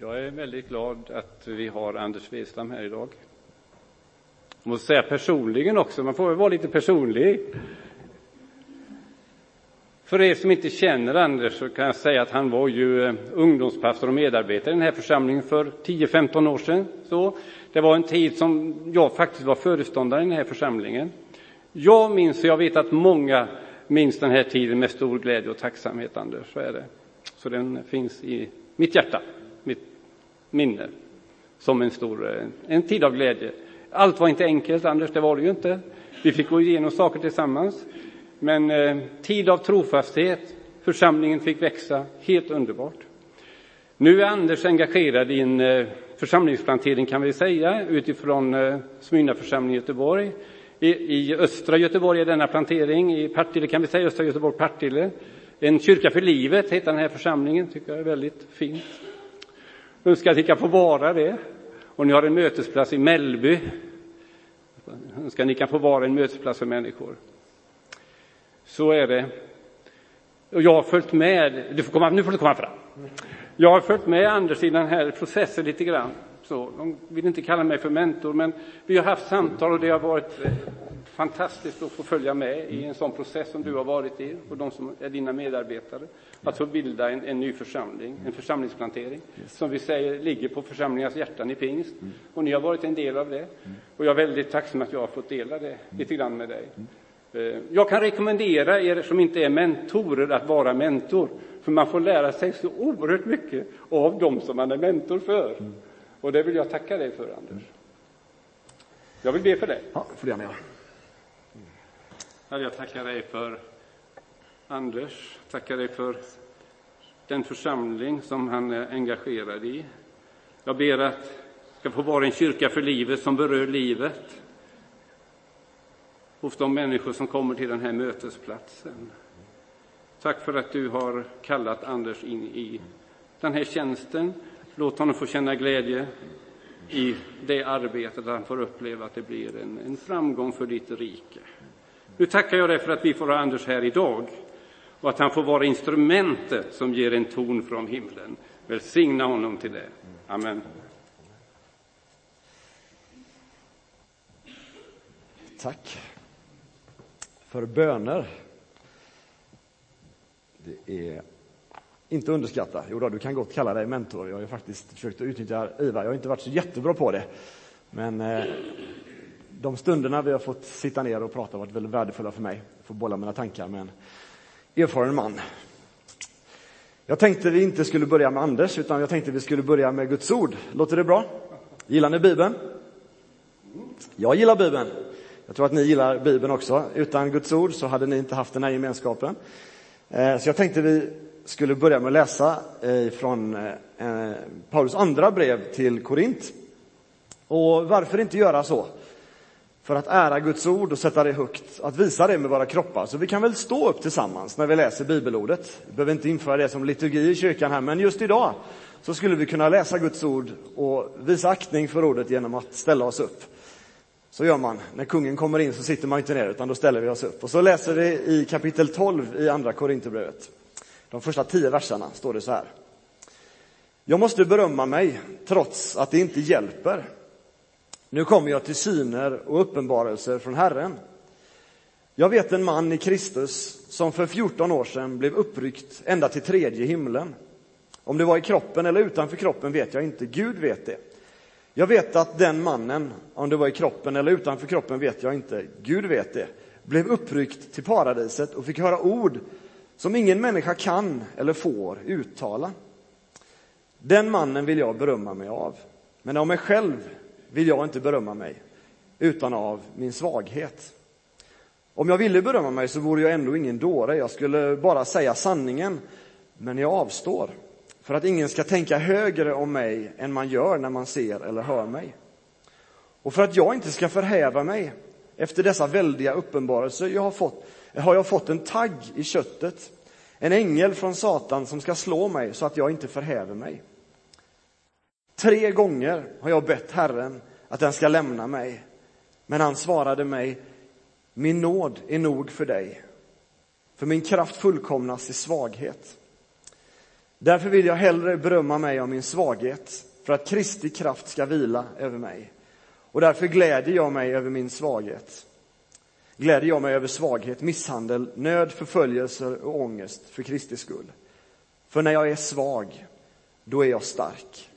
Jag är väldigt glad att vi har Anders Wistam här idag. Jag måste säga personligen också, man får väl vara lite personlig. För er som inte känner Anders så kan jag säga att han var ju eh, ungdomspastor och medarbetare i den här församlingen för 10-15 år sedan. Så det var en tid som jag faktiskt var föreståndare i den här församlingen. Jag minns, och jag vet att många minns den här tiden med stor glädje och tacksamhet, Anders. Så är det. Så den finns i mitt hjärta, mitt minne, som en stor, eh, en tid av glädje. Allt var inte enkelt, Anders, det var det ju inte. Vi fick gå igenom saker tillsammans. Men eh, tid av trofasthet, församlingen fick växa, helt underbart. Nu är Anders engagerad i en eh, församlingsplantering kan vi säga utifrån eh, Smyrna församling i Göteborg. I, I, östra Göteborg är denna plantering, i Partille kan vi säga, östra Göteborg, Partille. En kyrka för livet heter den här församlingen, tycker jag är väldigt fint. Önskar att ni kan få vara det. Och ni har en mötesplats i Mellby. Önskar att ni kan få vara en mötesplats för människor. Så är det. Och jag har följt med, du får komma, nu får du komma fram. Jag har följt med Anders i den här processen lite grann. Så, de vill inte kalla mig för mentor, men vi har haft samtal och det har varit eh, fantastiskt att få följa med i en sån process som du har varit i och de som är dina medarbetare. Att få bilda en, en ny församling, en församlingsplantering, som vi säger ligger på församlingarnas hjärtan i pingst. Och ni har varit en del av det. Och jag är väldigt tacksam att jag har fått dela det lite grann med dig. Eh, jag kan rekommendera er som inte är mentorer att vara mentor, för man får lära sig så oerhört mycket av dem som man är mentor för. Och det vill jag tacka dig för, Anders. Jag vill be för dig. Ja, får du gärna göra. Jag tackar dig för Anders, tackar dig för den församling som han är engagerad i. Jag ber att det ska få vara en kyrka för livet som berör livet hos de människor som kommer till den här mötesplatsen. Tack för att du har kallat Anders in i den här tjänsten. Låt honom få känna glädje i det arbetet, att han får uppleva att det blir en, en framgång för ditt rike. Nu tackar jag dig för att vi får ha Anders här idag och att han får vara instrumentet som ger en ton från himlen. Välsigna honom till det. Amen. Tack för böner. Det är inte underskatta. Jo då, du kan gott kalla dig mentor. Jag har ju faktiskt försökt att utnyttja IVA. Jag har inte varit så jättebra på det. Men eh, de stunderna vi har fått sitta ner och prata har varit väldigt värdefulla för mig. Få bolla mina tankar med en erfaren man. Jag tänkte vi inte skulle börja med Anders, utan jag tänkte vi skulle börja med Guds ord. Låter det bra? Gillar ni Bibeln? Jag gillar Bibeln. Jag tror att ni gillar Bibeln också. Utan Guds ord så hade ni inte haft den här gemenskapen. Eh, så jag tänkte vi skulle börja med att läsa eh, från eh, eh, Paulus andra brev till Korint. Och varför inte göra så? För att ära Guds ord och sätta det högt, att visa det med våra kroppar. Så vi kan väl stå upp tillsammans när vi läser bibelordet. Vi behöver inte införa det som liturgi i kyrkan här, men just idag så skulle vi kunna läsa Guds ord och visa aktning för ordet genom att ställa oss upp. Så gör man. När kungen kommer in så sitter man inte ner, utan då ställer vi oss upp. Och så läser vi i kapitel 12 i Andra Korinthierbrevet. De första tio verserna står det så här. Jag måste berömma mig, trots att det inte hjälper. Nu kommer jag till syner och uppenbarelser från Herren. Jag vet en man i Kristus som för 14 år sedan blev uppryckt ända till tredje himlen. Om det var i kroppen eller utanför kroppen vet jag inte, Gud vet det. Jag vet att den mannen, om det var i kroppen eller utanför kroppen vet jag inte, Gud vet det, blev uppryckt till paradiset och fick höra ord som ingen människa kan eller får uttala. Den mannen vill jag berömma mig av. Men av mig själv vill jag inte berömma mig, utan av min svaghet. Om jag ville berömma mig så vore jag ändå ingen dåre. Jag skulle bara säga sanningen, men jag avstår för att ingen ska tänka högre om mig än man gör när man ser eller hör mig. Och för att jag inte ska förhäva mig efter dessa väldiga uppenbarelser jag har, fått, har jag fått en tagg i köttet, en ängel från Satan som ska slå mig så att jag inte förhäver mig. Tre gånger har jag bett Herren att den ska lämna mig, men han svarade mig, min nåd är nog för dig, för min kraft fullkomnas i svaghet. Därför vill jag hellre berömma mig av min svaghet, för att Kristi kraft ska vila över mig. Och därför gläder jag mig över min svaghet. Gläder jag mig över svaghet, misshandel, nöd, förföljelser och ångest för Kristi skull. För när jag är svag, då är jag stark.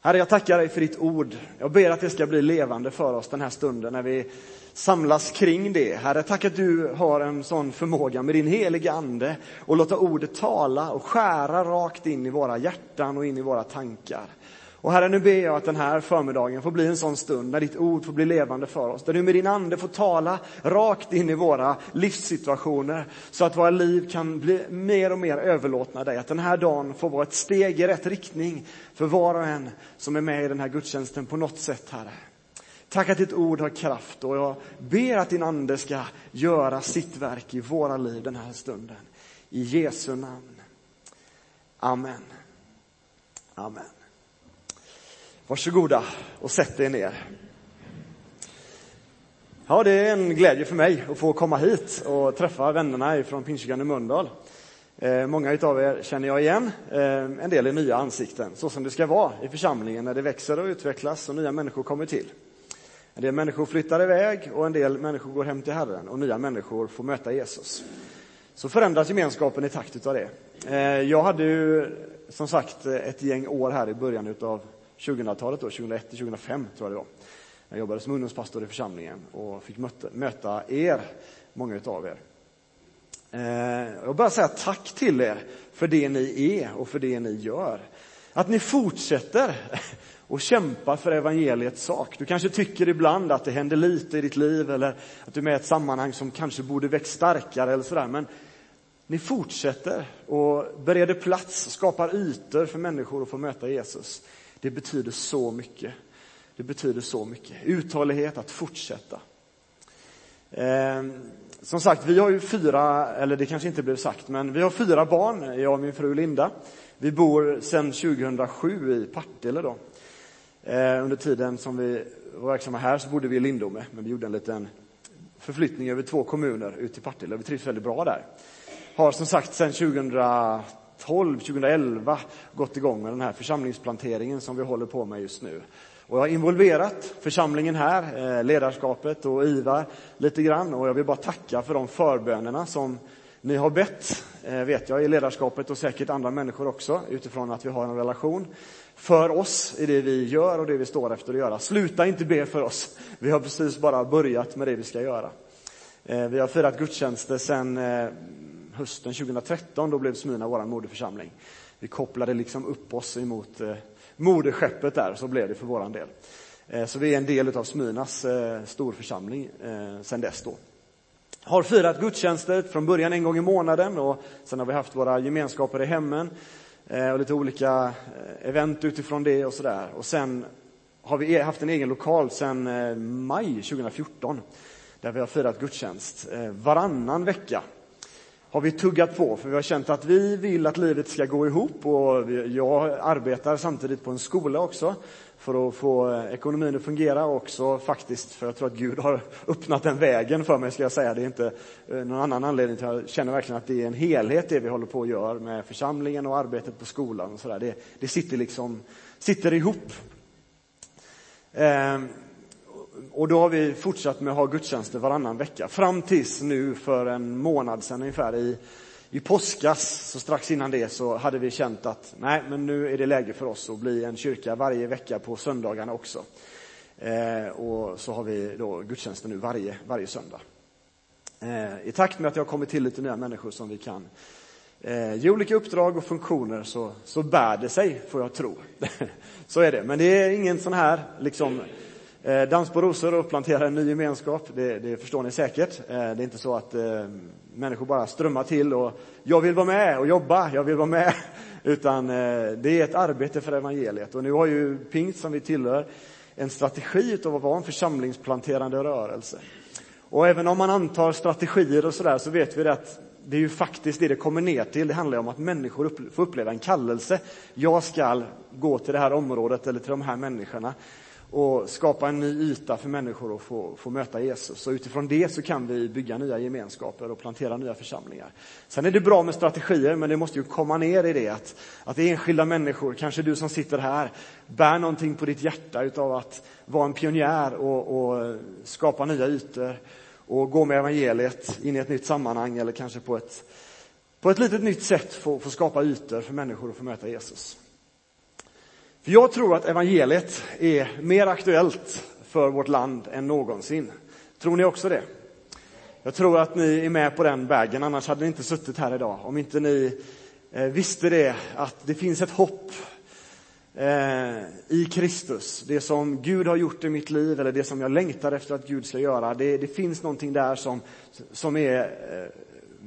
Herre, jag tackar dig för ditt ord. Jag ber att det ska bli levande för oss den här stunden när vi samlas kring det. Herre, tack att du har en sån förmåga med din heliga Ande och låta ordet tala och skära rakt in i våra hjärtan och in i våra tankar. Och Herre, nu ber jag att den här förmiddagen får bli en sån stund när ditt ord får bli levande för oss. Där du med din ande får tala rakt in i våra livssituationer så att våra liv kan bli mer och mer överlåtna dig. Att den här dagen får vara ett steg i rätt riktning för var och en som är med i den här gudstjänsten på något sätt, Herre. Tack att ditt ord har kraft och jag ber att din ande ska göra sitt verk i våra liv den här stunden. I Jesu namn. Amen. Amen. Varsågoda och sätt er ner. Ja, det är en glädje för mig att få komma hit och träffa vännerna från Pingstkyrkan i Mölndal. Eh, många av er känner jag igen, eh, en del är nya ansikten, så som det ska vara i församlingen när det växer och utvecklas och nya människor kommer till. En del människor flyttar iväg och en del människor går hem till Herren och nya människor får möta Jesus. Så förändras gemenskapen i takt utav det. Eh, jag hade ju som sagt ett gäng år här i början utav 2000-talet, 2001-2005, tror jag det var. Jag jobbade som ungdomspastor i församlingen och fick möta, möta er, många utav er. Eh, jag vill bara säga tack till er för det ni är och för det ni gör. Att ni fortsätter och kämpa för evangeliets sak. Du kanske tycker ibland att det händer lite i ditt liv eller att du är med i ett sammanhang som kanske borde växt starkare eller sådär. Men ni fortsätter och bereder plats, skapar ytor för människor att få möta Jesus. Det betyder så mycket. Det betyder så mycket. Uthållighet, att fortsätta. Eh, som sagt, vi har ju fyra, eller det kanske inte blev sagt, men vi har fyra barn, jag och min fru Linda. Vi bor sedan 2007 i Partille då. Eh, under tiden som vi var verksamma här så bodde vi i Lindome, men vi gjorde en liten förflyttning över två kommuner ut till Partille. Vi trivs väldigt bra där. Har som sagt sedan 2012, 2012, 2011 gått igång med den här församlingsplanteringen som vi håller på med just nu. Och jag har involverat församlingen här, eh, ledarskapet och Ivar lite grann och jag vill bara tacka för de förbönerna som ni har bett, eh, vet jag, i ledarskapet och säkert andra människor också utifrån att vi har en relation för oss i det vi gör och det vi står efter att göra. Sluta inte be för oss. Vi har precis bara börjat med det vi ska göra. Eh, vi har firat gudstjänster sedan hösten 2013, då blev Smyrna vår moderförsamling. Vi kopplade liksom upp oss emot eh, moderskeppet där, så blev det för vår del. Eh, så vi är en del av Smyrnas eh, storförsamling eh, sedan dess då. Har firat gudstjänster från början en gång i månaden och sen har vi haft våra gemenskaper i hemmen eh, och lite olika eh, event utifrån det och sådär. Och sen har vi e-, haft en egen lokal sedan eh, maj 2014 där vi har firat gudstjänst varannan vecka har vi tuggat på, för vi har känt att vi vill att livet ska gå ihop och jag arbetar samtidigt på en skola också för att få ekonomin att fungera och också faktiskt för jag tror att Gud har öppnat den vägen för mig, ska jag säga. Det är inte eh, någon annan anledning till Jag känner verkligen att det är en helhet det vi håller på att göra med församlingen och arbetet på skolan och sådär. Det, det sitter liksom, sitter ihop. Ehm och då har vi fortsatt med att ha gudstjänster varannan vecka. Fram tills nu för en månad sedan ungefär i, i påskas, så strax innan det, så hade vi känt att nej, men nu är det läge för oss att bli en kyrka varje vecka på söndagarna också. Eh, och så har vi då gudstjänster nu varje, varje söndag. Eh, I takt med att det har kommit till lite nya människor som vi kan eh, ge olika uppdrag och funktioner så, så bär det sig, får jag tro. så är det. Men det är ingen sån här liksom Eh, dans på rosor och plantera en ny gemenskap, det, det förstår ni säkert. Eh, det är inte så att eh, människor bara strömmar till och jag vill vara med och jobba, jag vill vara med. Utan eh, det är ett arbete för evangeliet. Och nu har ju Pingst som vi tillhör en strategi av att vara en församlingsplanterande rörelse. Och även om man antar strategier och sådär så vet vi att det är ju faktiskt det det kommer ner till. Det handlar om att människor får uppleva en kallelse. Jag ska gå till det här området eller till de här människorna och skapa en ny yta för människor att få, få möta Jesus. Och utifrån det så kan vi bygga nya gemenskaper och plantera nya församlingar. Sen är det bra med strategier, men det måste ju komma ner i det att, att enskilda människor, kanske du som sitter här, bär någonting på ditt hjärta utav att vara en pionjär och, och skapa nya ytor och gå med evangeliet in i ett nytt sammanhang eller kanske på ett, på ett litet nytt sätt få, få skapa ytor för människor att få möta Jesus. Jag tror att evangeliet är mer aktuellt för vårt land än någonsin. Tror ni också det? Jag tror att ni är med på den vägen, annars hade ni inte suttit här idag. Om inte ni eh, visste det, att det finns ett hopp eh, i Kristus. Det som Gud har gjort i mitt liv, eller det som jag längtar efter att Gud ska göra. Det, det finns någonting där som, som är eh,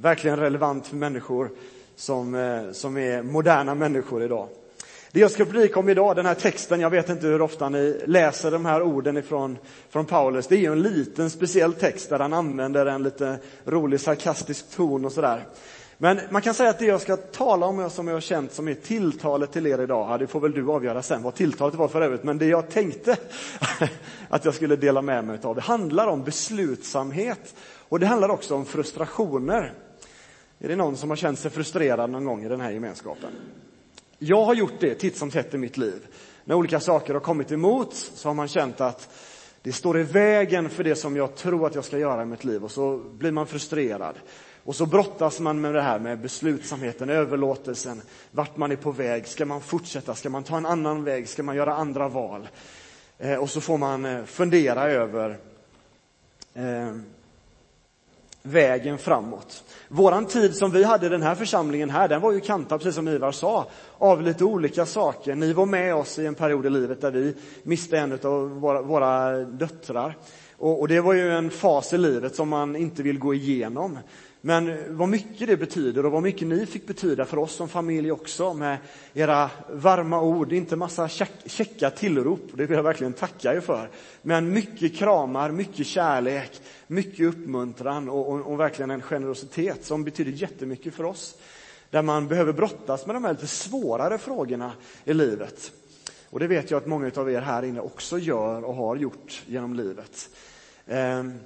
verkligen relevant för människor som, som är moderna människor idag. Det jag ska predika om idag, den här texten, jag vet inte hur ofta ni läser de här orden ifrån, från Paulus. Det är ju en liten speciell text där han använder en lite rolig sarkastisk ton och sådär. Men man kan säga att det jag ska tala om, som jag har känt som är tilltalet till er idag, det får väl du avgöra sen vad tilltalet var för övrigt, men det jag tänkte att jag skulle dela med mig av, det handlar om beslutsamhet och det handlar också om frustrationer. Är det någon som har känt sig frustrerad någon gång i den här gemenskapen? Jag har gjort det titt som tätt i mitt liv. När olika saker har kommit emot så har man känt att det står i vägen för det som jag tror att jag ska göra i mitt liv och så blir man frustrerad. Och så brottas man med det här med beslutsamheten, överlåtelsen, vart man är på väg. Ska man fortsätta? Ska man ta en annan väg? Ska man göra andra val? Eh, och så får man eh, fundera över eh, vägen framåt. Våran tid som vi hade i den här församlingen här, den var ju kantad, precis som Ivar sa, av lite olika saker. Ni var med oss i en period i livet där vi miste en av våra, våra döttrar. Och, och, det var ju en fas i livet som man inte vill gå igenom. Men vad mycket det betyder och vad mycket ni fick betyda för oss som familj också med era varma ord, inte massa käcka tillrop, det vill jag verkligen tacka er för. Men mycket kramar, mycket kärlek, mycket uppmuntran och, och, och verkligen en generositet som betyder jättemycket för oss. Där man behöver brottas med de här lite svårare frågorna i livet. Och det vet jag att många av er här inne också gör och har gjort genom livet. Ehm.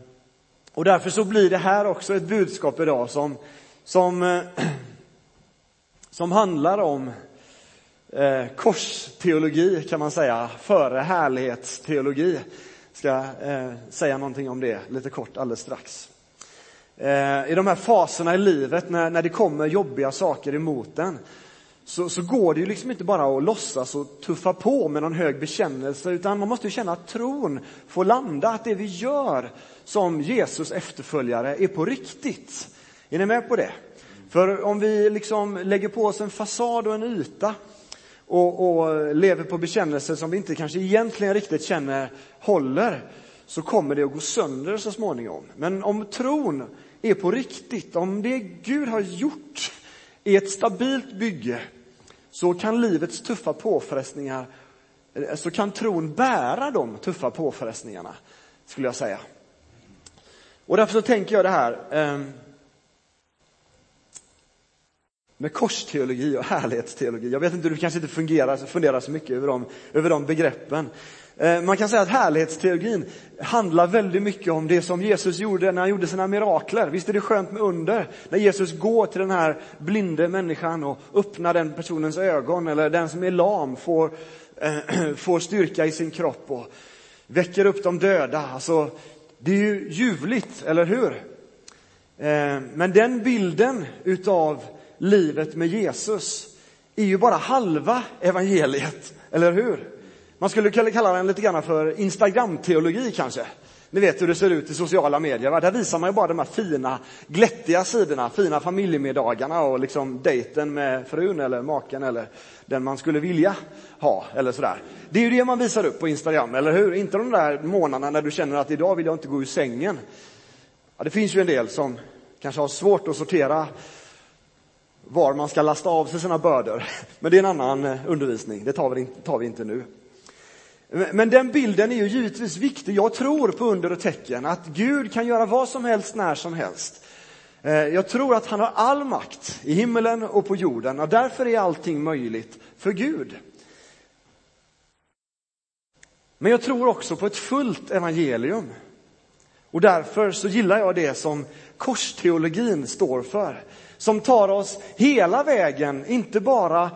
Och därför så blir det här också ett budskap idag som, som, eh, som handlar om eh, korsteologi kan man säga, före härlighetsteologi. Jag Ska eh, säga någonting om det lite kort alldeles strax. Eh, I de här faserna i livet när, när det kommer jobbiga saker emot en så, så går det ju liksom inte bara att låtsas och tuffa på med någon hög bekännelse utan man måste ju känna att tron får landa, att det vi gör som Jesus efterföljare är på riktigt. Är ni med på det? För om vi liksom lägger på oss en fasad och en yta och, och lever på bekännelser som vi inte kanske egentligen riktigt känner håller, så kommer det att gå sönder så småningom. Men om tron är på riktigt, om det Gud har gjort är ett stabilt bygge, så kan livets tuffa påfrestningar, så kan tron bära de tuffa påfrestningarna, skulle jag säga. Och därför så tänker jag det här eh, med korsteologi och härlighetsteologi. Jag vet inte, du kanske inte fungerar, funderar så mycket över de, över de begreppen. Eh, man kan säga att härlighetsteologin handlar väldigt mycket om det som Jesus gjorde när han gjorde sina mirakler. Visst är det skönt med under? När Jesus går till den här blinde människan och öppnar den personens ögon eller den som är lam får, eh, får styrka i sin kropp och väcker upp de döda. Alltså, det är ju ljuvligt, eller hur? Eh, men den bilden utav livet med Jesus är ju bara halva evangeliet, eller hur? Man skulle kunna kalla den lite grann för Instagram-teologi kanske. Ni vet hur det ser ut i sociala medier. Va? Där visar man ju bara de här fina, glättiga sidorna, fina familjemiddagarna och liksom dejten med frun eller maken eller den man skulle vilja ha eller sådär. Det är ju det man visar upp på Instagram, eller hur? Inte de där månaderna när du känner att idag vill jag inte gå ur sängen. Ja, det finns ju en del som kanske har svårt att sortera var man ska lasta av sig sina bördor. Men det är en annan eh, undervisning, det tar vi, tar vi inte nu. Men den bilden är ju givetvis viktig. Jag tror på under och tecken, att Gud kan göra vad som helst när som helst. Eh, jag tror att han har all makt i himmelen och på jorden och därför är allting möjligt för Gud. Men jag tror också på ett fullt evangelium. Och därför så gillar jag det som korsteologin står för. Som tar oss hela vägen, inte bara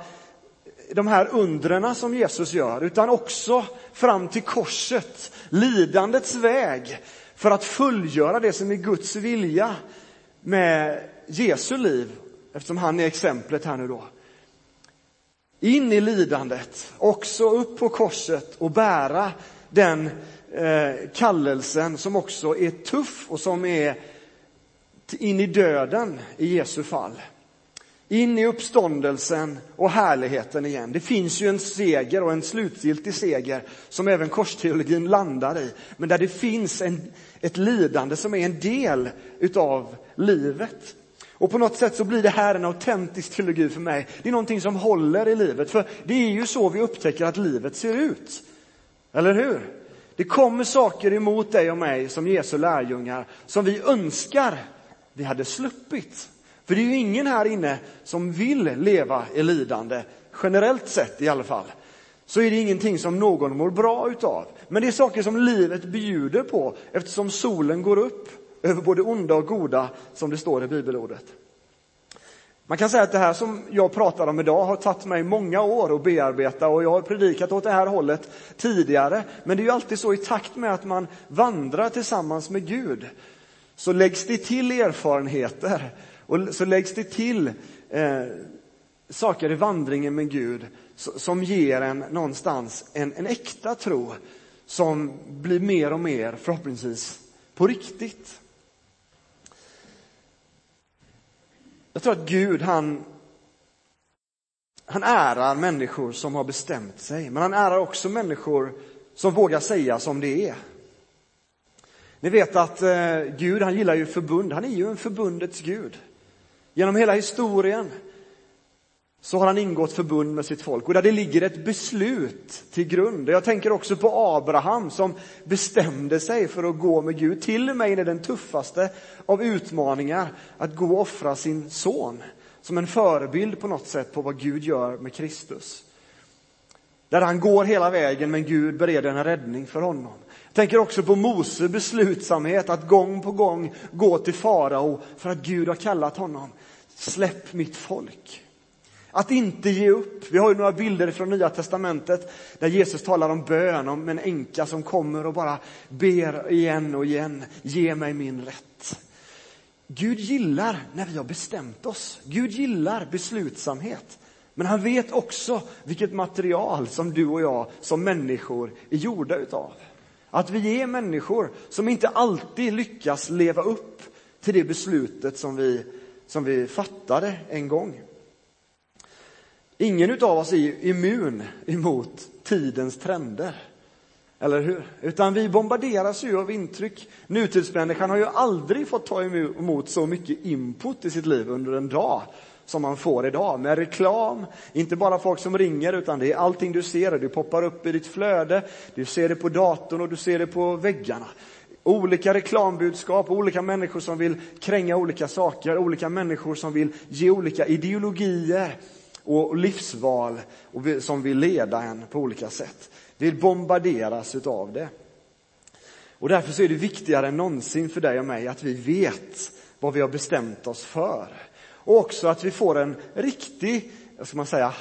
de här undrena som Jesus gör, utan också fram till korset, lidandets väg, för att fullgöra det som är Guds vilja med Jesu liv, eftersom han är exemplet här nu då. In i lidandet, också upp på korset och bära den eh, kallelsen som också är tuff och som är in i döden i Jesu fall. In i uppståndelsen och härligheten igen. Det finns ju en seger och en slutgiltig seger som även korsteologin landar i. Men där det finns en, ett lidande som är en del utav livet. Och på något sätt så blir det här en autentisk teologi för mig. Det är någonting som håller i livet. För det är ju så vi upptäcker att livet ser ut. Eller hur? Det kommer saker emot dig och mig som Jesu lärjungar som vi önskar vi hade sluppit. För det är ju ingen här inne som vill leva i lidande, generellt sett i alla fall. Så är det ingenting som någon mår bra utav. Men det är saker som livet bjuder på eftersom solen går upp över både onda och goda, som det står i bibelordet. Man kan säga att det här som jag pratar om idag har tagit mig många år att bearbeta och jag har predikat åt det här hållet tidigare. Men det är ju alltid så i takt med att man vandrar tillsammans med Gud så läggs det till erfarenheter och så läggs det till eh, saker i vandringen med Gud som ger en någonstans en, en äkta tro som blir mer och mer förhoppningsvis på riktigt. Jag tror att Gud, han, han ärar människor som har bestämt sig, men han ärar också människor som vågar säga som det är. Ni vet att eh, Gud, han gillar ju förbund. Han är ju en förbundets Gud. Genom hela historien så har han ingått förbund med sitt folk och där det ligger ett beslut till grund. Jag tänker också på Abraham som bestämde sig för att gå med Gud, till och med i den tuffaste av utmaningar, att gå och offra sin son som en förebild på något sätt på vad Gud gör med Kristus. Där han går hela vägen men Gud bereder en räddning för honom. Jag tänker också på Mose beslutsamhet att gång på gång gå till farao för att Gud har kallat honom. Släpp mitt folk. Att inte ge upp. Vi har ju några bilder från Nya Testamentet där Jesus talar om bön, om en änka som kommer och bara ber igen och igen. Ge mig min rätt. Gud gillar när vi har bestämt oss. Gud gillar beslutsamhet. Men han vet också vilket material som du och jag som människor är gjorda utav. Att vi är människor som inte alltid lyckas leva upp till det beslutet som vi, som vi fattade en gång. Ingen av oss är immun emot tidens trender. Eller hur? Utan vi bombarderas ju av intryck. Nutidsmänniskan har ju aldrig fått ta emot så mycket input i sitt liv under en dag som man får idag med reklam. Inte bara folk som ringer utan det är allting du ser. Det poppar upp i ditt flöde. Du ser det på datorn och du ser det på väggarna. Olika reklambudskap, olika människor som vill kränga olika saker, olika människor som vill ge olika ideologier och livsval och som vill leda en på olika sätt. Vi bombarderas utav det. Och därför så är det viktigare än någonsin för dig och mig att vi vet vad vi har bestämt oss för. Och också att vi får en riktig, vad ska man säga,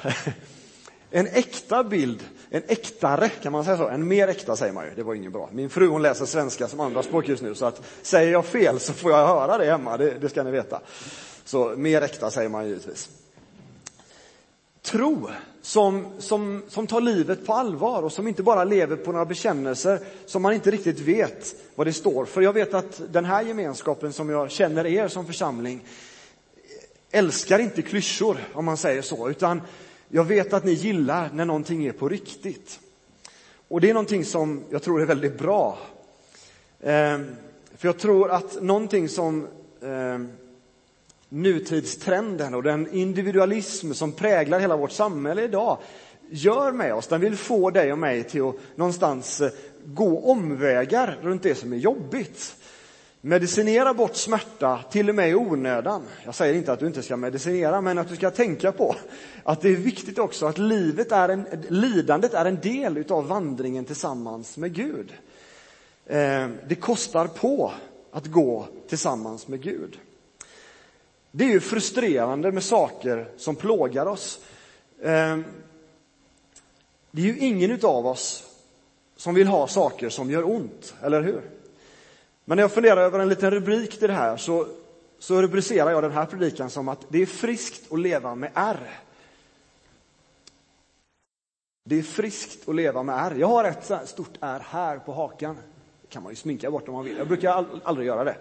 en äkta bild, en äktare, kan man säga så? En mer äkta säger man ju, det var inget bra. Min fru hon läser svenska som andra språk just nu, så att säger jag fel så får jag höra det hemma, det, det ska ni veta. Så mer äkta säger man givetvis. Tro som, som, som tar livet på allvar och som inte bara lever på några bekännelser som man inte riktigt vet vad det står för. Jag vet att den här gemenskapen som jag känner er som församling älskar inte klyschor, om man säger så, utan jag vet att ni gillar när någonting är på riktigt. Och det är någonting som jag tror är väldigt bra. Ehm, för jag tror att någonting som eh, nutidstrenden och den individualism som präglar hela vårt samhälle idag gör med oss, den vill få dig och mig till att någonstans eh, gå omvägar runt det som är jobbigt medicinera bort smärta, till och med i onödan. Jag säger inte att du inte ska medicinera, men att du ska tänka på att det är viktigt också att livet är en, lidandet är en del av vandringen tillsammans med Gud. Eh, det kostar på att gå tillsammans med Gud. Det är ju frustrerande med saker som plågar oss. Eh, det är ju ingen av oss som vill ha saker som gör ont, eller hur? Men när jag funderar över en liten rubrik till det här så, så rubricerar jag den här predikan som att det är friskt att leva med R. Det är friskt att leva med R. Jag har ett stort R här på hakan. Det kan man ju sminka bort om man vill. Jag brukar aldrig göra det.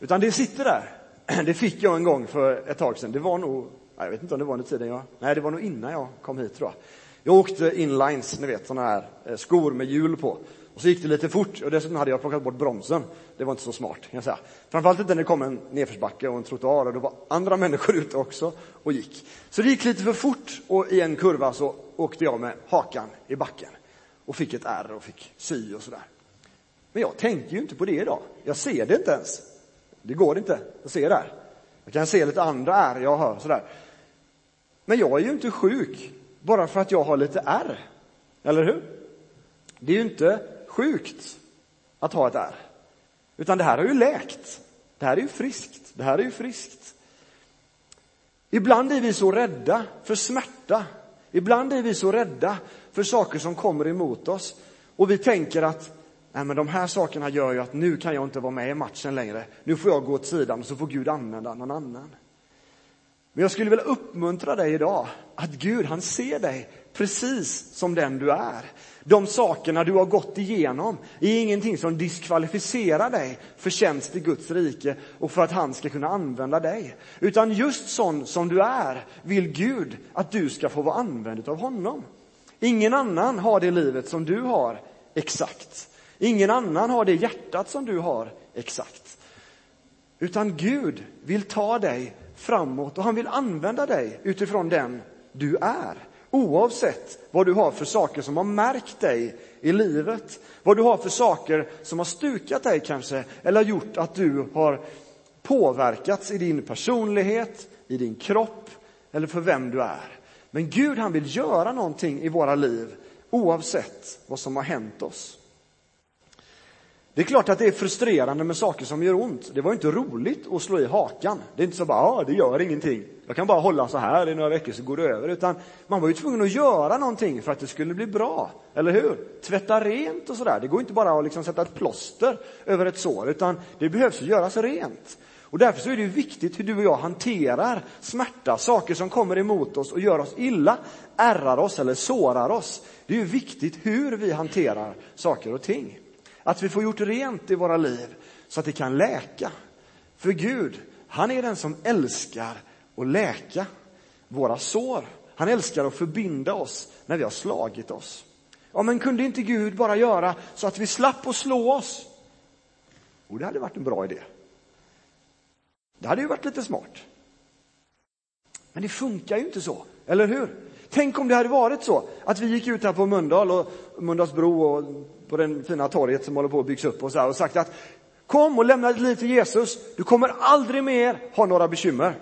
Utan det sitter där. Det fick jag en gång för ett tag sedan. Det var nog, jag vet inte om det var under tiden jag, nej det var nog innan jag kom hit tror jag. Jag åkte inlines, ni vet sådana här eh, skor med hjul på. Och så gick det lite fort och dessutom hade jag plockat bort bromsen. Det var inte så smart kan jag säga. Framförallt inte när det kom en nedförsbacke och en trottoar och då var andra människor ute också och gick. Så det gick lite för fort och i en kurva så åkte jag med hakan i backen och fick ett ärr och fick sy och sådär. Men jag tänker ju inte på det idag. Jag ser det inte ens. Det går inte att se där. Jag kan se lite andra ärr jag har sådär. Men jag är ju inte sjuk bara för att jag har lite ärr. Eller hur? Det är ju inte sjukt att ha ett ärr. Utan det här har ju läkt. Det här är ju friskt. Det här är ju friskt. Ibland är vi så rädda för smärta. Ibland är vi så rädda för saker som kommer emot oss. Och vi tänker att Nej, men de här sakerna gör ju att nu kan jag inte vara med i matchen längre. Nu får jag gå åt sidan och så får Gud använda någon annan. Men jag skulle vilja uppmuntra dig idag att Gud, han ser dig precis som den du är. De sakerna du har gått igenom är ingenting som diskvalificerar dig för tjänst i Guds rike och för att han ska kunna använda dig. Utan just sån som du är vill Gud att du ska få vara använd av honom. Ingen annan har det livet som du har exakt. Ingen annan har det hjärtat som du har exakt. Utan Gud vill ta dig framåt och han vill använda dig utifrån den du är. Oavsett vad du har för saker som har märkt dig i livet. Vad du har för saker som har stukat dig kanske, eller gjort att du har påverkats i din personlighet, i din kropp, eller för vem du är. Men Gud han vill göra någonting i våra liv oavsett vad som har hänt oss. Det är klart att det är frustrerande med saker som gör ont. Det var inte roligt att slå i hakan. Det är inte så bara, ja, det gör ingenting. Jag kan bara hålla så här i några veckor så går det över. Utan man var ju tvungen att göra någonting för att det skulle bli bra. Eller hur? Tvätta rent och sådär. Det går inte bara att liksom sätta ett plåster över ett sår, utan det behövs göras rent. Och därför så är det viktigt hur du och jag hanterar smärta, saker som kommer emot oss och gör oss illa, ärrar oss eller sårar oss. Det är ju viktigt hur vi hanterar saker och ting. Att vi får gjort rent i våra liv så att det kan läka. För Gud, han är den som älskar att läka våra sår. Han älskar att förbinda oss när vi har slagit oss. Ja, men kunde inte Gud bara göra så att vi slapp att slå oss? Och det hade varit en bra idé. Det hade ju varit lite smart. Men det funkar ju inte så, eller hur? Tänk om det hade varit så att vi gick ut här på Mölndal och Mölndalsbro och på den fina torget som håller på att byggas upp och, så här, och sagt att kom och lämna ditt liv till Jesus. Du kommer aldrig mer ha några bekymmer.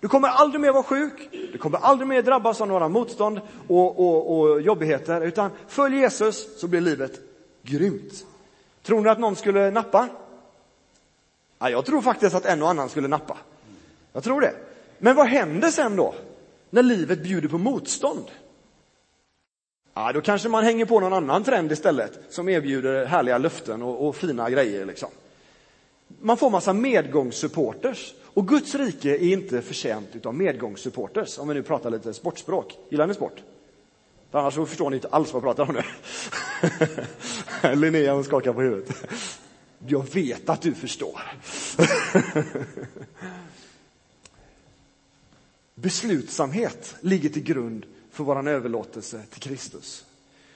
Du kommer aldrig mer vara sjuk. Du kommer aldrig mer drabbas av några motstånd och, och, och jobbigheter. Utan följ Jesus så blir livet grymt. Tror ni att någon skulle nappa? Ja, jag tror faktiskt att en och annan skulle nappa. Jag tror det. Men vad händer sen då? När livet bjuder på motstånd? Ja, då kanske man hänger på någon annan trend istället som erbjuder härliga löften och, och fina grejer. Liksom. Man får massa medgångssupporters. Och Guds rike är inte förtjänt av medgångssupporters, om vi nu pratar lite sportspråk. Gillar ni sport? För annars så förstår ni inte alls vad jag pratar om nu. Linnea hon skakar på huvudet. Jag vet att du förstår. Beslutsamhet ligger till grund för vår överlåtelse till Kristus.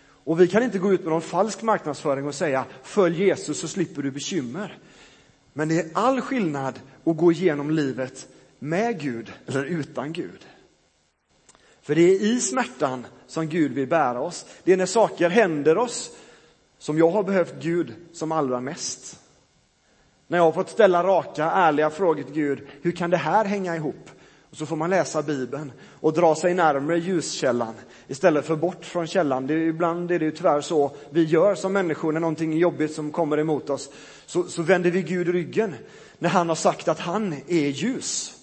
Och vi kan inte gå ut med någon falsk marknadsföring och säga följ Jesus så slipper du bekymmer. Men det är all skillnad att gå igenom livet med Gud eller utan Gud. För det är i smärtan som Gud vill bära oss. Det är när saker händer oss som jag har behövt Gud som allra mest. När jag har fått ställa raka, ärliga frågor till Gud, hur kan det här hänga ihop? Och så får man läsa Bibeln och dra sig närmare ljuskällan istället för bort från källan. Det är, ibland är det ju tyvärr så vi gör som människor när någonting är jobbigt som kommer emot oss. Så, så vänder vi Gud ryggen. När han har sagt att han är ljus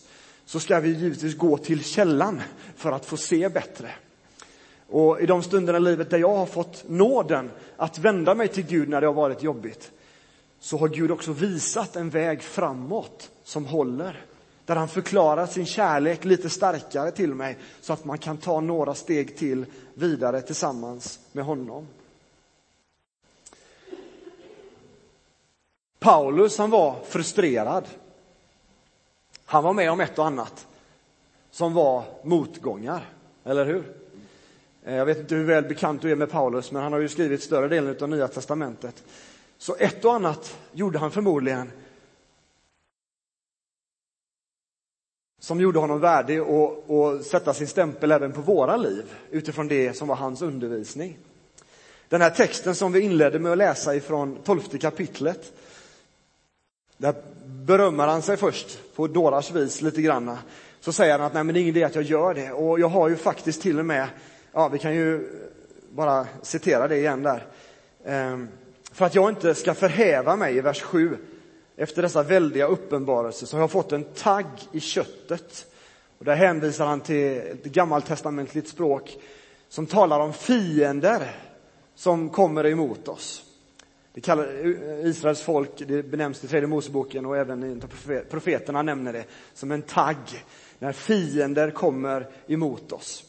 så ska vi givetvis gå till källan för att få se bättre. Och i de stunderna i livet där jag har fått nåden att vända mig till Gud när det har varit jobbigt, så har Gud också visat en väg framåt som håller. Där han förklarar sin kärlek lite starkare till mig så att man kan ta några steg till vidare tillsammans med honom. Paulus han var frustrerad. Han var med om ett och annat som var motgångar, eller hur? Eh, jag vet inte hur väl bekant du är med Paulus, men han har ju skrivit större delen av Nya Testamentet. Så ett och annat gjorde han förmodligen som gjorde honom värdig att sätta sin stämpel även på våra liv utifrån det som var hans undervisning. Den här texten som vi inledde med att läsa ifrån tolfte kapitlet, där berömmer han sig först på dårars vis lite grann. Så säger han att nej men det är ingen idé att jag gör det och jag har ju faktiskt till och med, ja vi kan ju bara citera det igen där. Ehm, för att jag inte ska förhäva mig i vers 7 efter dessa väldiga uppenbarelser så har jag fått en tagg i köttet. Och där hänvisar han till ett gammaltestamentligt språk som talar om fiender som kommer emot oss. Det kallar Israels folk, det benämns i tredje Moseboken och även profeterna nämner det som en tagg när fiender kommer emot oss.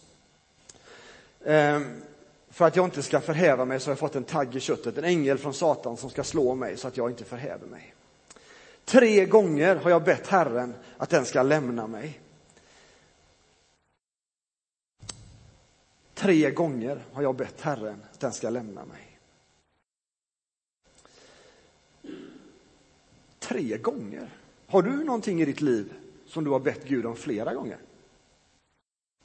Ehm, för att jag inte ska förhäva mig så har jag fått en tagg i köttet, en ängel från Satan som ska slå mig så att jag inte förhäver mig. Tre gånger har jag bett Herren att den ska lämna mig. Tre gånger har jag bett Herren att den ska lämna mig. Tre gånger. Har du någonting i ditt liv som du har bett Gud om flera gånger?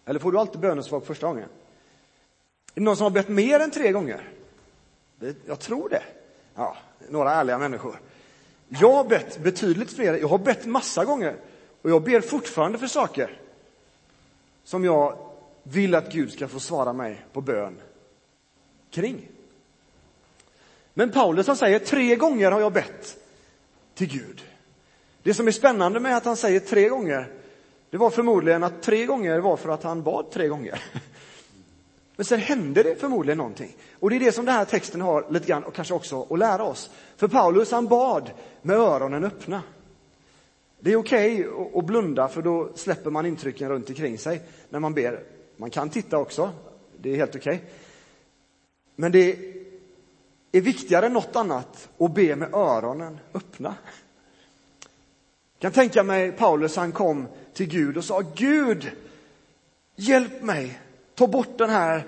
Eller får du alltid bönesvar på första gången? Är det någon som har bett mer än tre gånger? Jag tror det. Ja, några ärliga människor. Jag har bett betydligt fler, jag har bett massa gånger och jag ber fortfarande för saker som jag vill att Gud ska få svara mig på bön kring. Men Paulus han säger tre gånger har jag bett till Gud. Det som är spännande med att han säger tre gånger, det var förmodligen att tre gånger var för att han bad tre gånger. Men sen hände det förmodligen någonting. Och det är det som den här texten har lite grann och kanske också att lära oss. För Paulus han bad med öronen öppna. Det är okej okay att blunda för då släpper man intrycken runt omkring sig när man ber. Man kan titta också, det är helt okej. Okay. Men det är viktigare än något annat att be med öronen öppna. Jag kan tänka mig Paulus, han kom till Gud och sa Gud, hjälp mig ta bort den här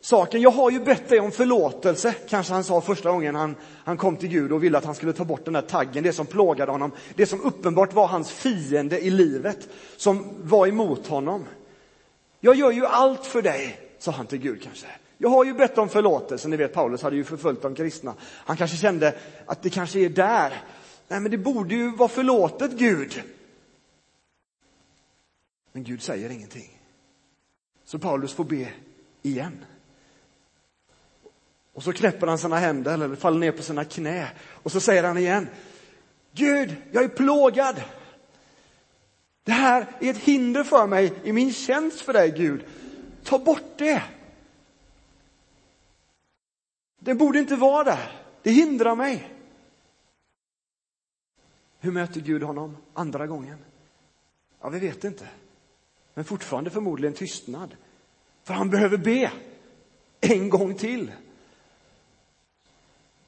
saken. Jag har ju bett dig om förlåtelse, kanske han sa första gången han, han kom till Gud och ville att han skulle ta bort den där taggen, det som plågade honom, det som uppenbart var hans fiende i livet, som var emot honom. Jag gör ju allt för dig, sa han till Gud kanske. Jag har ju bett om förlåtelse, ni vet Paulus hade ju förföljt de kristna. Han kanske kände att det kanske är där. Nej men det borde ju vara förlåtet Gud. Men Gud säger ingenting. Så Paulus får be igen. Och så knäpper han sina händer eller faller ner på sina knä och så säger han igen. Gud, jag är plågad. Det här är ett hinder för mig i min tjänst för dig, Gud. Ta bort det. Det borde inte vara där. Det hindrar mig. Hur möter Gud honom andra gången? Ja, vi vet inte. Men fortfarande förmodligen tystnad. För han behöver be en gång till.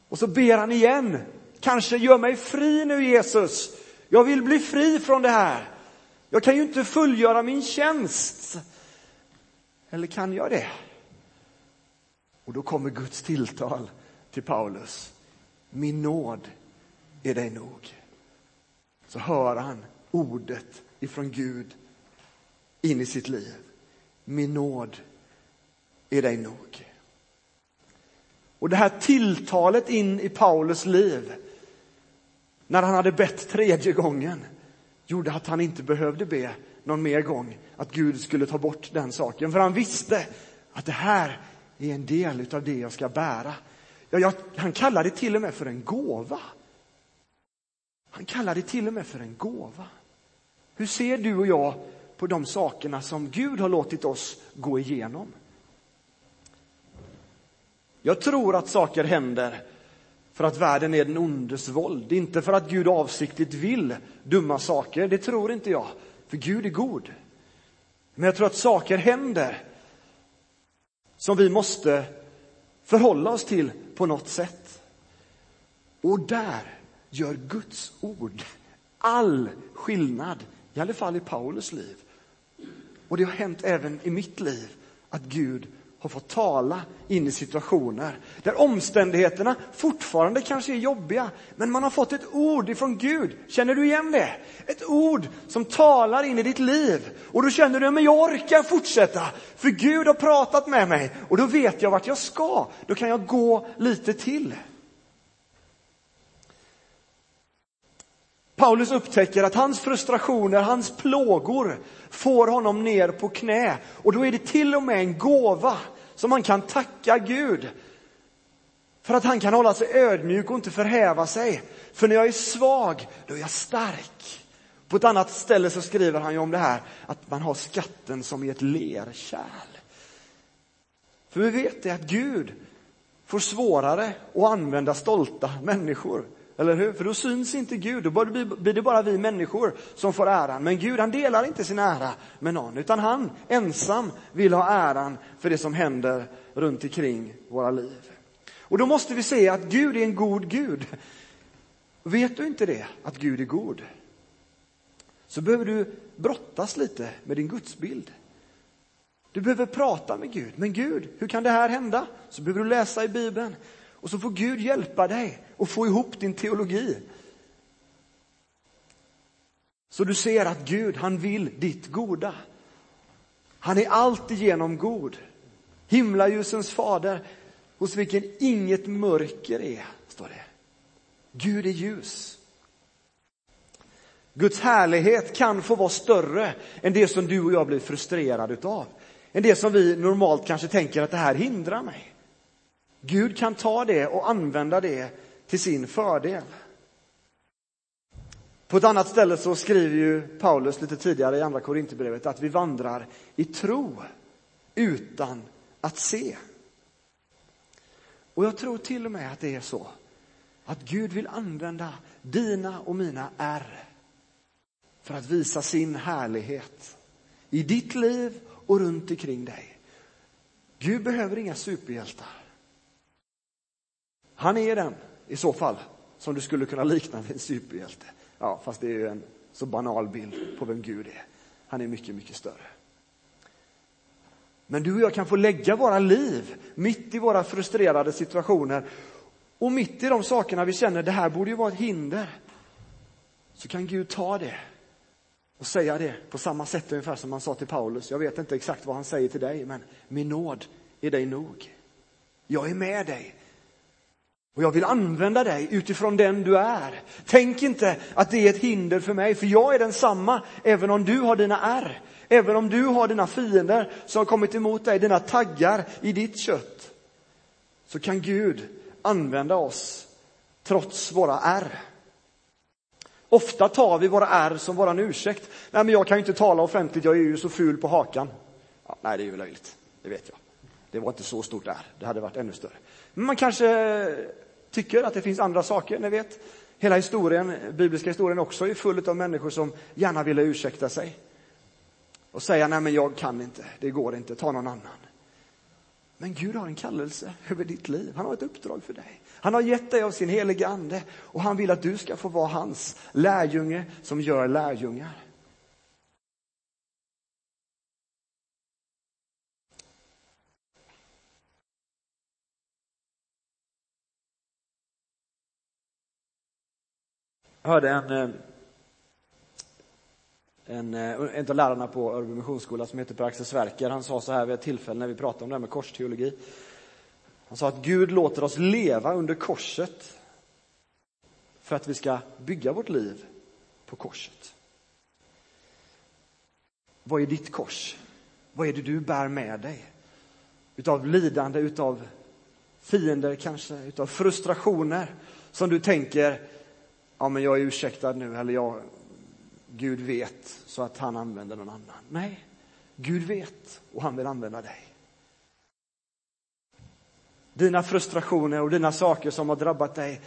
Och så ber han igen. Kanske gör mig fri nu Jesus. Jag vill bli fri från det här. Jag kan ju inte fullgöra min tjänst. Eller kan jag det? Och då kommer Guds tilltal till Paulus. Min nåd är dig nog. Så hör han ordet ifrån Gud in i sitt liv. Min nåd är dig nog. Och det här tilltalet in i Paulus liv, när han hade bett tredje gången, gjorde att han inte behövde be någon mer gång att Gud skulle ta bort den saken. För han visste att det här är en del av det jag ska bära. Ja, jag, han kallar det till och med för en gåva. Han kallar det till och med för en gåva. Hur ser du och jag på de sakerna som Gud har låtit oss gå igenom? Jag tror att saker händer för att världen är den ondes våld, inte för att Gud avsiktligt vill dumma saker. Det tror inte jag, för Gud är god. Men jag tror att saker händer som vi måste förhålla oss till på något sätt. Och där gör Guds ord all skillnad, i alla fall i Paulus liv. Och det har hänt även i mitt liv att Gud har fått tala in i situationer där omständigheterna fortfarande kanske är jobbiga, men man har fått ett ord ifrån Gud. Känner du igen det? Ett ord som talar in i ditt liv. Och då känner du, men jag orkar fortsätta, för Gud har pratat med mig och då vet jag vart jag ska. Då kan jag gå lite till. Paulus upptäcker att hans frustrationer, hans plågor får honom ner på knä. Och då är det till och med en gåva som han kan tacka Gud. För att han kan hålla sig ödmjuk och inte förhäva sig. För när jag är svag, då är jag stark. På ett annat ställe så skriver han ju om det här att man har skatten som i ett lerkärl. För vi vet det att Gud får svårare att använda stolta människor eller hur? För då syns inte Gud, då blir det bara vi människor som får äran. Men Gud han delar inte sin ära med någon, utan han ensam vill ha äran för det som händer runt omkring våra liv. Och då måste vi se att Gud är en god Gud. Vet du inte det, att Gud är god? Så behöver du brottas lite med din gudsbild. Du behöver prata med Gud. Men Gud, hur kan det här hända? Så behöver du läsa i Bibeln. Och så får Gud hjälpa dig att få ihop din teologi. Så du ser att Gud, han vill ditt goda. Han är alltigenom god. Himlaljusens fader, hos vilken inget mörker är, står det. Gud är ljus. Guds härlighet kan få vara större än det som du och jag blir frustrerade utav. Än det som vi normalt kanske tänker att det här hindrar mig. Gud kan ta det och använda det till sin fördel. På ett annat ställe så skriver ju Paulus lite tidigare i andra Korinthierbrevet att vi vandrar i tro utan att se. Och jag tror till och med att det är så att Gud vill använda dina och mina ärr för att visa sin härlighet i ditt liv och runt omkring dig. Gud behöver inga superhjältar. Han är den i så fall som du skulle kunna likna vid en superhjälte. Ja, fast det är ju en så banal bild på vem Gud är. Han är mycket, mycket större. Men du och jag kan få lägga våra liv mitt i våra frustrerade situationer och mitt i de sakerna vi känner, det här borde ju vara ett hinder. Så kan Gud ta det och säga det på samma sätt ungefär som han sa till Paulus. Jag vet inte exakt vad han säger till dig, men min nåd är dig nog. Jag är med dig och jag vill använda dig utifrån den du är. Tänk inte att det är ett hinder för mig, för jag är densamma även om du har dina ärr. Även om du har dina fiender som har kommit emot dig, dina taggar i ditt kött. Så kan Gud använda oss trots våra ärr. Ofta tar vi våra ärr som våran ursäkt. Nej, men jag kan ju inte tala offentligt, jag är ju så ful på hakan. Ja, nej, det är ju löjligt, det vet jag. Det var inte så stort ärr, det hade varit ännu större. Men man kanske tycker att det finns andra saker. Ni vet, hela historien, bibliska historien också är full av människor som gärna ville ursäkta sig. Och säga, nej men jag kan inte, det går inte, ta någon annan. Men Gud har en kallelse över ditt liv. Han har ett uppdrag för dig. Han har gett dig av sin heliga ande och han vill att du ska få vara hans lärjunge som gör lärjungar. Hörde en, eh, en, eh, en av lärarna på Örby Missionsskola som heter Per-Axel Sverker, han sa så här vid ett tillfälle när vi pratade om det här med korsteologi. Han sa att Gud låter oss leva under korset för att vi ska bygga vårt liv på korset. Vad är ditt kors? Vad är det du bär med dig? Utav lidande, utav fiender kanske, utav frustrationer som du tänker, ja men jag är ursäktad nu eller jag, Gud vet så att han använder någon annan. Nej, Gud vet och han vill använda dig. Dina frustrationer och dina saker som har drabbat dig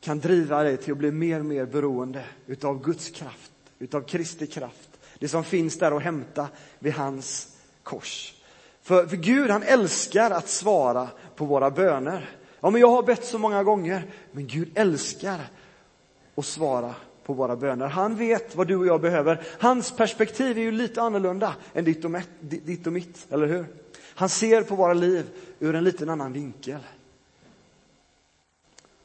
kan driva dig till att bli mer och mer beroende utav Guds kraft, utav Kristi kraft. Det som finns där att hämta vid hans kors. För, för Gud han älskar att svara på våra böner. Ja, men jag har bett så många gånger, men Gud älskar och svara på våra böner. Han vet vad du och jag behöver. Hans perspektiv är ju lite annorlunda än ditt och, mätt, ditt och mitt, eller hur? Han ser på våra liv ur en liten annan vinkel.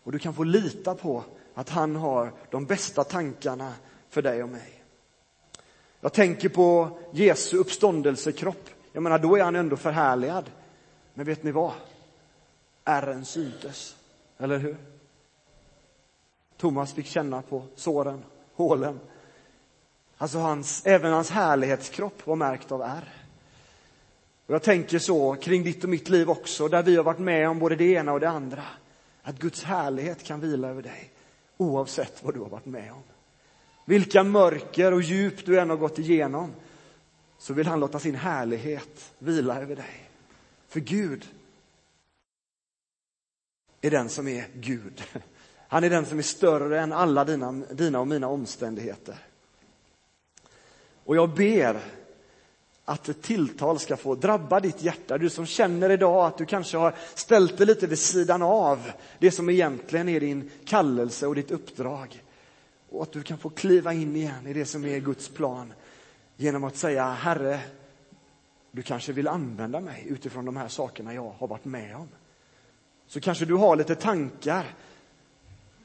Och du kan få lita på att han har de bästa tankarna för dig och mig. Jag tänker på Jesu uppståndelsekropp. Jag menar, då är han ändå förhärligad. Men vet ni vad? Ärren syntes, eller hur? Thomas fick känna på såren, hålen. Alltså hans, även hans härlighetskropp var märkt av ärr. Och jag tänker så kring ditt och mitt liv också, där vi har varit med om både det ena och det andra. Att Guds härlighet kan vila över dig, oavsett vad du har varit med om. Vilka mörker och djup du än har gått igenom, så vill han låta sin härlighet vila över dig. För Gud är den som är Gud. Han är den som är större än alla dina, dina och mina omständigheter. Och jag ber att ett tilltal ska få drabba ditt hjärta. Du som känner idag att du kanske har ställt dig lite vid sidan av det som egentligen är din kallelse och ditt uppdrag. Och att du kan få kliva in igen i det som är Guds plan genom att säga Herre, du kanske vill använda mig utifrån de här sakerna jag har varit med om. Så kanske du har lite tankar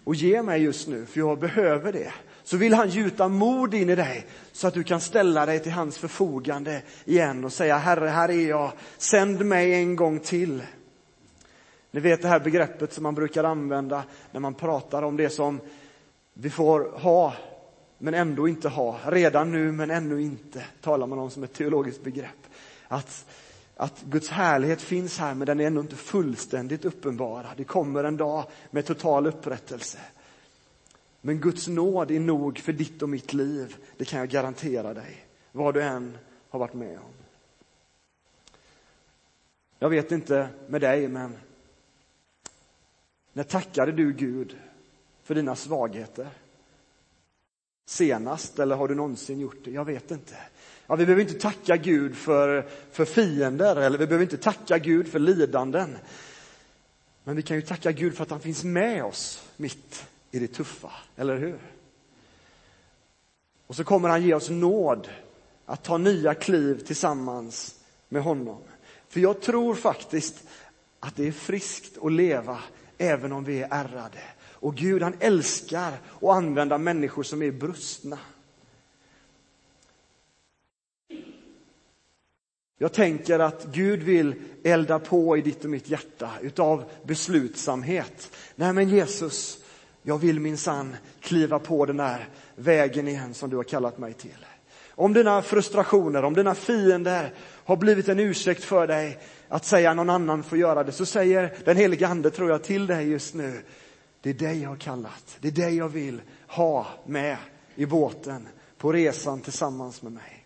och ge mig just nu, för jag behöver det. Så vill han gjuta mod in i dig så att du kan ställa dig till hans förfogande igen och säga Herre, här är jag, sänd mig en gång till. Ni vet det här begreppet som man brukar använda när man pratar om det som vi får ha men ändå inte ha. Redan nu men ännu inte, talar man om som ett teologiskt begrepp. Att, att Guds härlighet finns här men den är ännu inte fullständigt uppenbara. Det kommer en dag med total upprättelse. Men Guds nåd är nog för ditt och mitt liv, det kan jag garantera dig. Vad du än har varit med om. Jag vet inte med dig, men när tackade du Gud för dina svagheter? Senast, eller har du någonsin gjort det? Jag vet inte. Ja, vi behöver inte tacka Gud för, för fiender, eller vi behöver inte tacka Gud för lidanden. Men vi kan ju tacka Gud för att han finns med oss mitt i det tuffa, eller hur? Och så kommer han ge oss nåd att ta nya kliv tillsammans med honom. För jag tror faktiskt att det är friskt att leva även om vi är ärrade. Och Gud han älskar att använda människor som är brustna. Jag tänker att Gud vill elda på i ditt och mitt hjärta utav beslutsamhet. Nej men Jesus, jag vill minsann kliva på den där vägen igen som du har kallat mig till. Om dina frustrationer, om dina fiender har blivit en ursäkt för dig att säga någon annan får göra det, så säger den helige ande, tror jag, till dig just nu. Det är dig jag har kallat. Det är dig jag vill ha med i båten på resan tillsammans med mig.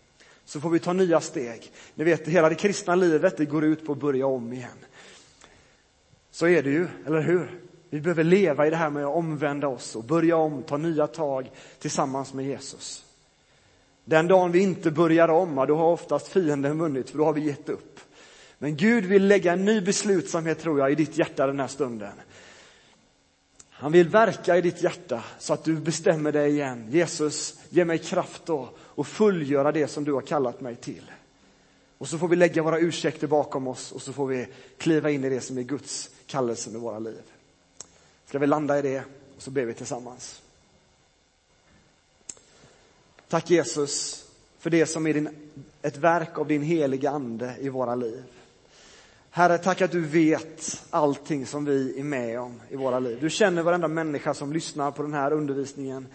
Så får vi ta nya steg. Ni vet, hela det kristna livet, det går ut på att börja om igen. Så är det ju, eller hur? Vi behöver leva i det här med att omvända oss och börja om, ta nya tag tillsammans med Jesus. Den dagen vi inte börjar om, då har oftast fienden vunnit, för då har vi gett upp. Men Gud vill lägga en ny beslutsamhet, tror jag, i ditt hjärta den här stunden. Han vill verka i ditt hjärta så att du bestämmer dig igen. Jesus, ge mig kraft då och fullgöra det som du har kallat mig till. Och så får vi lägga våra ursäkter bakom oss och så får vi kliva in i det som är Guds kallelse med våra liv. Ska vi landa i det och så ber vi tillsammans. Tack Jesus för det som är din, ett verk av din heliga ande i våra liv. Herre, tack att du vet allting som vi är med om i våra liv. Du känner varenda människa som lyssnar på den här undervisningen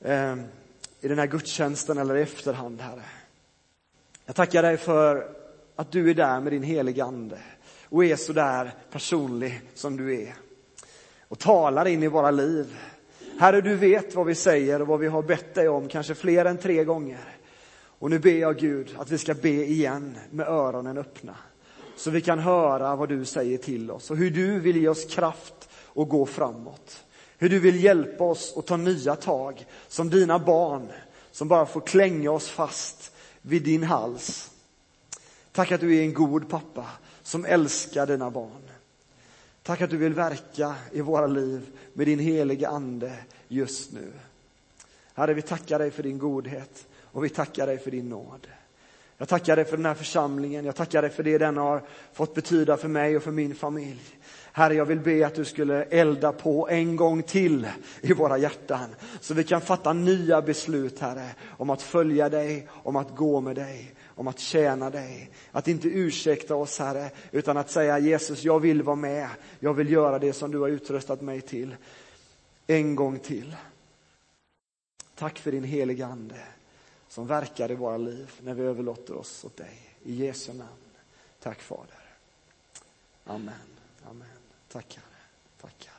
eh, i den här gudstjänsten eller i efterhand, Herre. Jag tackar dig för att du är där med din heliga Ande och är så där personlig som du är och talar in i våra liv. Herre, du vet vad vi säger och vad vi har bett dig om, kanske fler än tre gånger. Och nu ber jag Gud att vi ska be igen med öronen öppna. Så vi kan höra vad du säger till oss och hur du vill ge oss kraft och gå framåt. Hur du vill hjälpa oss att ta nya tag som dina barn som bara får klänga oss fast vid din hals. Tack att du är en god pappa som älskar dina barn. Tack att du vill verka i våra liv med din heliga ande just nu. Herre, vi tackar dig för din godhet och vi tackar dig för din nåd. Jag tackar dig för den här församlingen. Jag tackar dig för det den har fått betyda för mig och för min familj. Herre, jag vill be att du skulle elda på en gång till i våra hjärtan så vi kan fatta nya beslut, Herre, om att följa dig, om att gå med dig, om att tjäna dig. Att inte ursäkta oss, Herre, utan att säga Jesus, jag vill vara med. Jag vill göra det som du har utrustat mig till. En gång till. Tack för din heliga Ande som verkar i våra liv när vi överlåter oss åt dig. I Jesu namn. Tack Fader. Amen. Amen. Tack Herre. Tack.